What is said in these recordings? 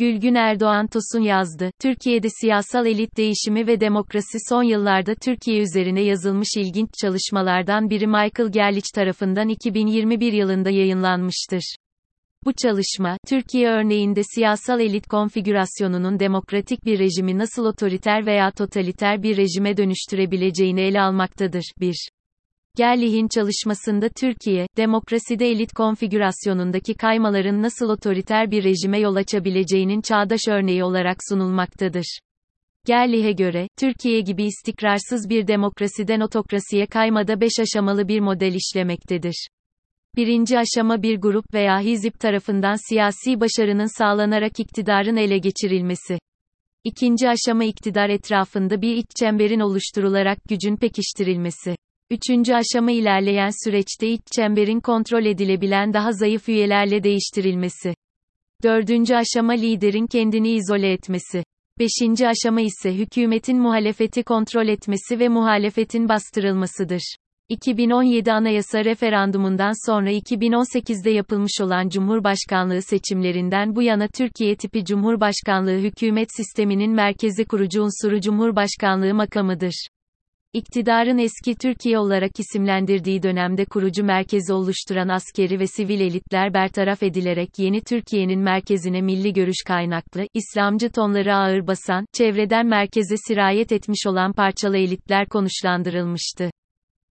Gülgün Erdoğan Tosun yazdı. Türkiye'de siyasal elit değişimi ve demokrasi son yıllarda Türkiye üzerine yazılmış ilginç çalışmalardan biri Michael Gerlich tarafından 2021 yılında yayınlanmıştır. Bu çalışma, Türkiye örneğinde siyasal elit konfigürasyonunun demokratik bir rejimi nasıl otoriter veya totaliter bir rejime dönüştürebileceğini ele almaktadır. 1. Gerlich'in çalışmasında Türkiye, demokraside elit konfigürasyonundaki kaymaların nasıl otoriter bir rejime yol açabileceğinin çağdaş örneği olarak sunulmaktadır. Gerlich'e göre, Türkiye gibi istikrarsız bir demokrasiden otokrasiye kaymada beş aşamalı bir model işlemektedir. Birinci aşama bir grup veya hizip tarafından siyasi başarının sağlanarak iktidarın ele geçirilmesi. İkinci aşama iktidar etrafında bir iç çemberin oluşturularak gücün pekiştirilmesi. Üçüncü aşama ilerleyen süreçte iç çemberin kontrol edilebilen daha zayıf üyelerle değiştirilmesi. Dördüncü aşama liderin kendini izole etmesi. Beşinci aşama ise hükümetin muhalefeti kontrol etmesi ve muhalefetin bastırılmasıdır. 2017 Anayasa referandumundan sonra 2018'de yapılmış olan Cumhurbaşkanlığı seçimlerinden bu yana Türkiye tipi Cumhurbaşkanlığı hükümet sisteminin merkezi kurucu unsuru Cumhurbaşkanlığı makamıdır. İktidarın eski Türkiye olarak isimlendirdiği dönemde kurucu merkezi oluşturan askeri ve sivil elitler bertaraf edilerek yeni Türkiye'nin merkezine milli görüş kaynaklı, İslamcı tonları ağır basan, çevreden merkeze sirayet etmiş olan parçalı elitler konuşlandırılmıştı.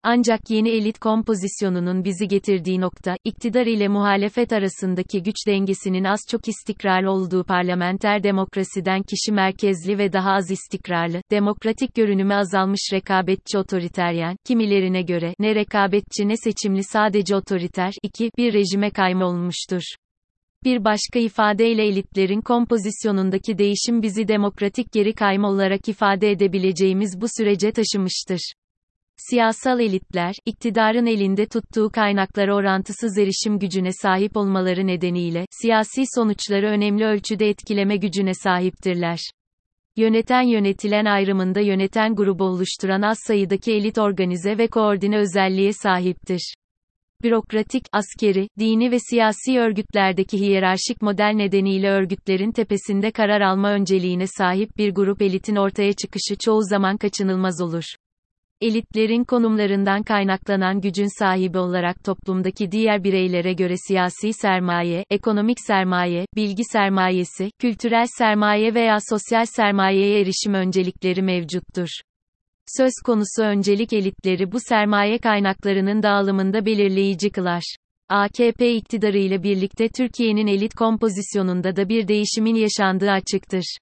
Ancak yeni elit kompozisyonunun bizi getirdiği nokta, iktidar ile muhalefet arasındaki güç dengesinin az çok istikrarlı olduğu parlamenter demokrasiden kişi merkezli ve daha az istikrarlı, demokratik görünümü azalmış rekabetçi otoriteryen, kimilerine göre, ne rekabetçi ne seçimli sadece otoriter, 2, bir rejime kayma olmuştur. Bir başka ifadeyle elitlerin kompozisyonundaki değişim bizi demokratik geri kayma olarak ifade edebileceğimiz bu sürece taşımıştır. Siyasal elitler, iktidarın elinde tuttuğu kaynaklara orantısız erişim gücüne sahip olmaları nedeniyle, siyasi sonuçları önemli ölçüde etkileme gücüne sahiptirler. Yöneten yönetilen ayrımında yöneten grubu oluşturan az sayıdaki elit organize ve koordine özelliğe sahiptir. Bürokratik, askeri, dini ve siyasi örgütlerdeki hiyerarşik model nedeniyle örgütlerin tepesinde karar alma önceliğine sahip bir grup elitin ortaya çıkışı çoğu zaman kaçınılmaz olur. Elitlerin konumlarından kaynaklanan gücün sahibi olarak toplumdaki diğer bireylere göre siyasi sermaye, ekonomik sermaye, bilgi sermayesi, kültürel sermaye veya sosyal sermayeye erişim öncelikleri mevcuttur. Söz konusu öncelik elitleri bu sermaye kaynaklarının dağılımında belirleyici kılar. AKP iktidarı ile birlikte Türkiye'nin elit kompozisyonunda da bir değişimin yaşandığı açıktır.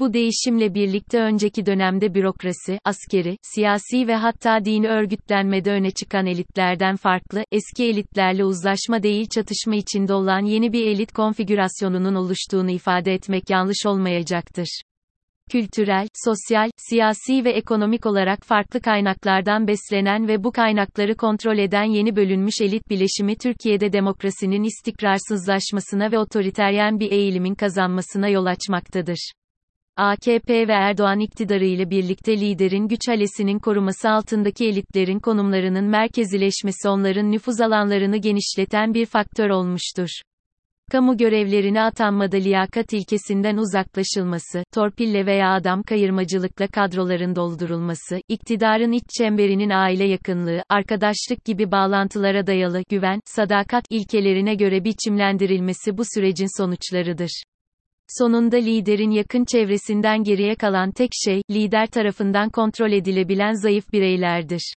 Bu değişimle birlikte önceki dönemde bürokrasi, askeri, siyasi ve hatta dini örgütlenmede öne çıkan elitlerden farklı, eski elitlerle uzlaşma değil çatışma içinde olan yeni bir elit konfigürasyonunun oluştuğunu ifade etmek yanlış olmayacaktır kültürel, sosyal, siyasi ve ekonomik olarak farklı kaynaklardan beslenen ve bu kaynakları kontrol eden yeni bölünmüş elit bileşimi Türkiye'de demokrasinin istikrarsızlaşmasına ve otoriteryen bir eğilimin kazanmasına yol açmaktadır. AKP ve Erdoğan iktidarı ile birlikte liderin güç halesinin koruması altındaki elitlerin konumlarının merkezileşmesi onların nüfuz alanlarını genişleten bir faktör olmuştur. Kamu görevlerine atanmada liyakat ilkesinden uzaklaşılması, torpille veya adam kayırmacılıkla kadroların doldurulması, iktidarın iç çemberinin aile yakınlığı, arkadaşlık gibi bağlantılara dayalı güven, sadakat ilkelerine göre biçimlendirilmesi bu sürecin sonuçlarıdır. Sonunda liderin yakın çevresinden geriye kalan tek şey, lider tarafından kontrol edilebilen zayıf bireylerdir.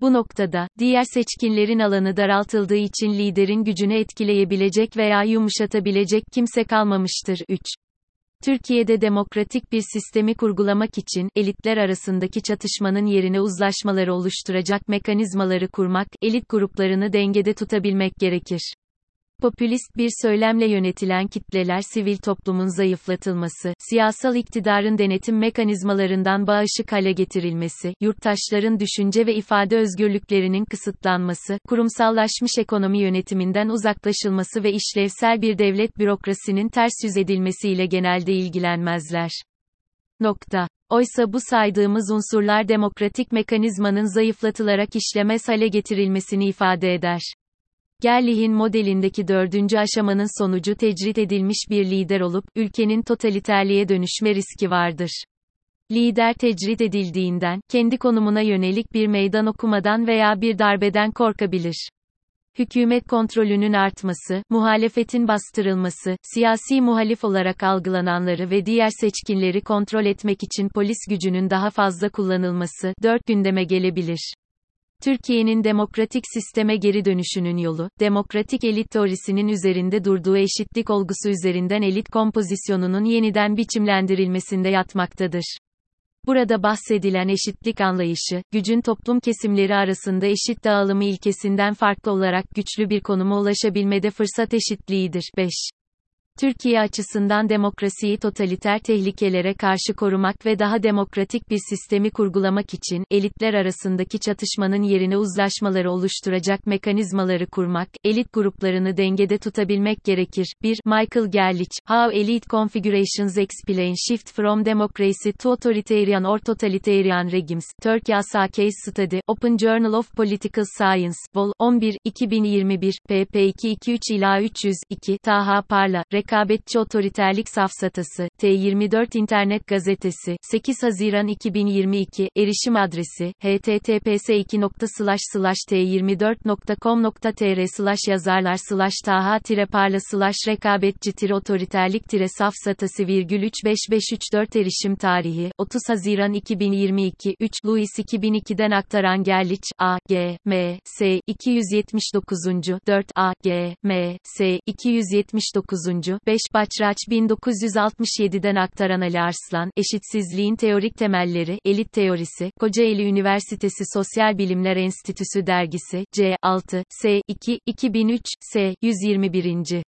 Bu noktada, diğer seçkinlerin alanı daraltıldığı için liderin gücünü etkileyebilecek veya yumuşatabilecek kimse kalmamıştır. 3. Türkiye'de demokratik bir sistemi kurgulamak için, elitler arasındaki çatışmanın yerine uzlaşmaları oluşturacak mekanizmaları kurmak, elit gruplarını dengede tutabilmek gerekir. Popülist bir söylemle yönetilen kitleler sivil toplumun zayıflatılması, siyasal iktidarın denetim mekanizmalarından bağışık hale getirilmesi, yurttaşların düşünce ve ifade özgürlüklerinin kısıtlanması, kurumsallaşmış ekonomi yönetiminden uzaklaşılması ve işlevsel bir devlet bürokrasinin ters yüz edilmesiyle genelde ilgilenmezler. Nokta. Oysa bu saydığımız unsurlar demokratik mekanizmanın zayıflatılarak işlemez hale getirilmesini ifade eder. Gerlich'in modelindeki dördüncü aşamanın sonucu tecrit edilmiş bir lider olup, ülkenin totaliterliğe dönüşme riski vardır. Lider tecrit edildiğinden, kendi konumuna yönelik bir meydan okumadan veya bir darbeden korkabilir. Hükümet kontrolünün artması, muhalefetin bastırılması, siyasi muhalif olarak algılananları ve diğer seçkinleri kontrol etmek için polis gücünün daha fazla kullanılması, dört gündeme gelebilir. Türkiye'nin demokratik sisteme geri dönüşünün yolu, demokratik elit teorisinin üzerinde durduğu eşitlik olgusu üzerinden elit kompozisyonunun yeniden biçimlendirilmesinde yatmaktadır. Burada bahsedilen eşitlik anlayışı, gücün toplum kesimleri arasında eşit dağılımı ilkesinden farklı olarak güçlü bir konuma ulaşabilmede fırsat eşitliğidir. 5. Türkiye açısından demokrasiyi totaliter tehlikelere karşı korumak ve daha demokratik bir sistemi kurgulamak için, elitler arasındaki çatışmanın yerine uzlaşmaları oluşturacak mekanizmaları kurmak, elit gruplarını dengede tutabilmek gerekir. 1. Michael Gerlich, How Elite Configurations Explain Shift from Democracy to Authoritarian or Totalitarian Regimes, Turkey Asa Case Study, Open Journal of Political Science, Vol. 11, 2021, pp 223 ila 302, Taha Parla, Rekabetçi Otoriterlik Safsatası, T24 İnternet Gazetesi, 8 Haziran 2022, erişim adresi, https t24.com.tr yazarlar slash taha parla slash rekabetçi otoriterlik safsatası virgül 35534 erişim tarihi, 30 Haziran 2022, 3 Louis 2002'den aktaran Gerlich, A, G, M, S, 279. 4 A, G, M, S, 279. 5 Başraç 1967'den aktaran Ali Arslan, Eşitsizliğin Teorik Temelleri, Elit Teorisi, Kocaeli Üniversitesi Sosyal Bilimler Enstitüsü Dergisi, C. 6, S. 2, 2003, S. 121.